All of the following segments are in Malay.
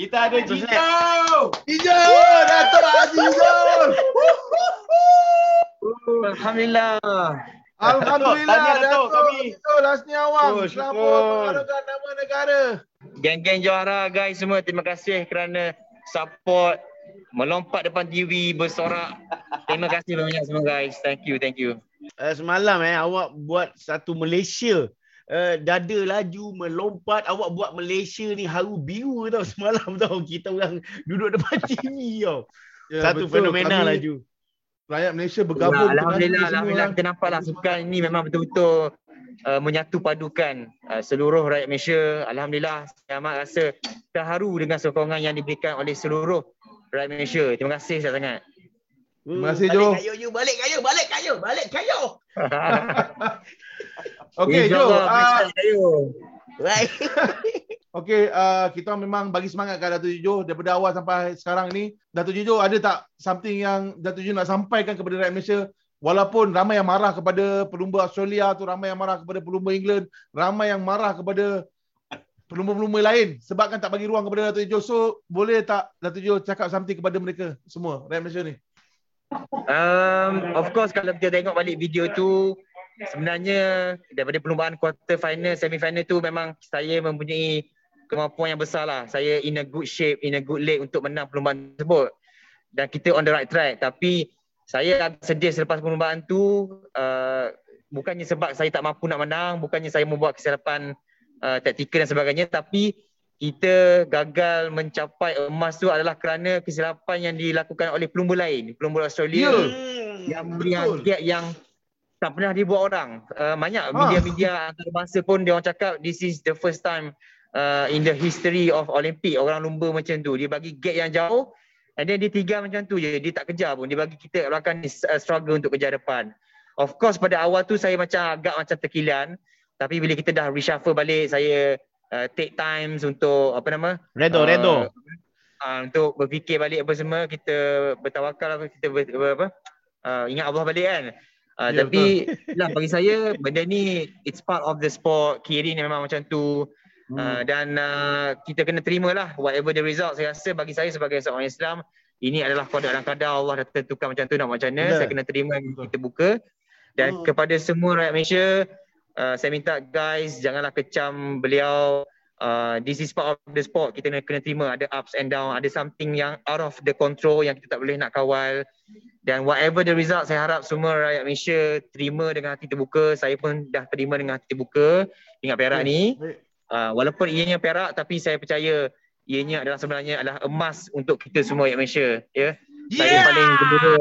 Kita ada Jijo. Jijo, Datuk Haji Jijo. Alhamdulillah. Alhamdulillah, Datuk, Datuk kami. Jijo Lasni Awang. Oh, Selamat mengharumkan nama negara. Geng-geng juara guys semua terima kasih kerana support melompat depan TV bersorak. Terima kasih banyak semua guys. Thank you, thank you. Uh, semalam eh awak buat satu Malaysia uh, dada laju melompat awak buat Malaysia ni haru biru tau semalam tau kita orang duduk depan TV tau Ya, satu betul. fenomena Kami laju Rakyat Malaysia bergabung. Ya, alhamdulillah, alhamdulillah kita nampaklah sukan ini memang betul-betul uh, menyatu padukan uh, seluruh rakyat Malaysia. Alhamdulillah saya amat rasa terharu dengan sokongan yang diberikan oleh seluruh rakyat Malaysia. Terima kasih sangat. Terima kasih, balik Jo. kayu you balik kayu balik kayu balik kayu Okey, Jo. Baik Okey, uh, kita memang bagi semangat kat Datuk Jijo daripada awal sampai sekarang ni. Datuk Jijo ada tak something yang Datuk Jijo nak sampaikan kepada rakyat Malaysia walaupun ramai yang marah kepada pelumba Australia tu, ramai yang marah kepada pelumba England, ramai yang marah kepada pelumba-pelumba lain sebabkan tak bagi ruang kepada Datuk Jijo. So, boleh tak Datuk Jijo cakap something kepada mereka semua, rakyat Malaysia ni? Um, of course kalau kita tengok balik video tu sebenarnya daripada perlumbaan quarter final, semi final tu memang saya mempunyai kemampuan yang besar lah. Saya in a good shape, in a good leg untuk menang perlumbaan tersebut. Dan kita on the right track. Tapi saya agak sedih selepas perlumbaan tu uh, bukannya sebab saya tak mampu nak menang, bukannya saya membuat kesilapan uh, taktikal dan sebagainya tapi kita gagal mencapai emas tu adalah kerana kesilapan yang dilakukan oleh pelumba lain, pelumba Australia Ya. yang betul. gap yang tak pernah dibuat orang. Uh, banyak Ah. media-media antarabangsa pun dia orang cakap this is the first time uh, in the history of Olympic orang lumba macam tu. Dia bagi gap yang jauh and then dia tiga macam tu je. Dia tak kejar pun. Dia bagi kita belakang ni uh, struggle untuk kejar depan. Of course pada awal tu saya macam agak macam terkilan. Tapi bila kita dah reshuffle balik saya uh, take times untuk apa nama redo Uh, redo uh, untuk berfikir balik apa semua kita bertawakal apa kita ber, apa uh, ingat Allah balik kan uh, Ya, tapi lah bagi saya benda ni it's part of the sport. Kiri ni memang macam tu. Hmm. uh, dan uh, kita kena terima lah whatever the result. Saya rasa bagi saya sebagai seorang Islam ini adalah qada dan qadar Allah dah tentukan macam tu nak macam mana. Betul. saya kena terima Betul. kita buka. Dan Hmm. kepada semua rakyat Malaysia uh, saya minta guys janganlah kecam beliau. Uh, this is part of the sport. Kita kena, kena terima. Ada ups and down. Ada something yang out of the control yang kita tak boleh nak kawal dan whatever the result saya harap semua rakyat Malaysia terima dengan hati terbuka. Saya pun dah terima dengan hati terbuka. Ingat perak ni. Uh, walaupun ianya perak tapi saya percaya ianya adalah sebenarnya adalah emas untuk kita semua rakyat Malaysia ya. Saya Yeah! paling gembira.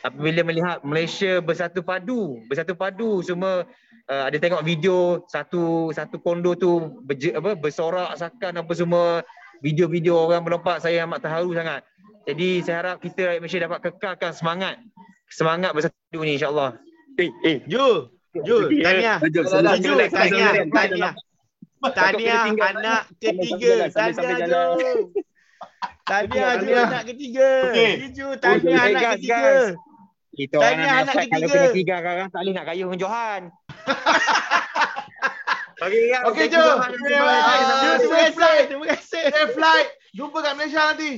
Apabila melihat Malaysia bersatu padu bersatu padu semua uh, ada tengok video satu satu kondo tu berje, apa bersorak sakan apa semua video-video orang melompat saya amat terharu sangat. Jadi saya harap kita rakyat Malaysia dapat kekalkan semangat semangat bersatu ni insyaallah. Eh eh Ju Ju tahniah Ju tahniah tahniah tahniah anak ketiga. tahniah Ju tahniah Ju anak ketiga. Okey. Ju tahniah anak ketiga. kita orang anak fight kalau ketiga. kena tiga sekarang tak boleh nak kayuh dengan Johan Okey, guys. Okey, Thank you Jo. so much. Terima kasih. Ju terima kasih terima kasih Safe flight. Jumpa kat Malaysia nanti.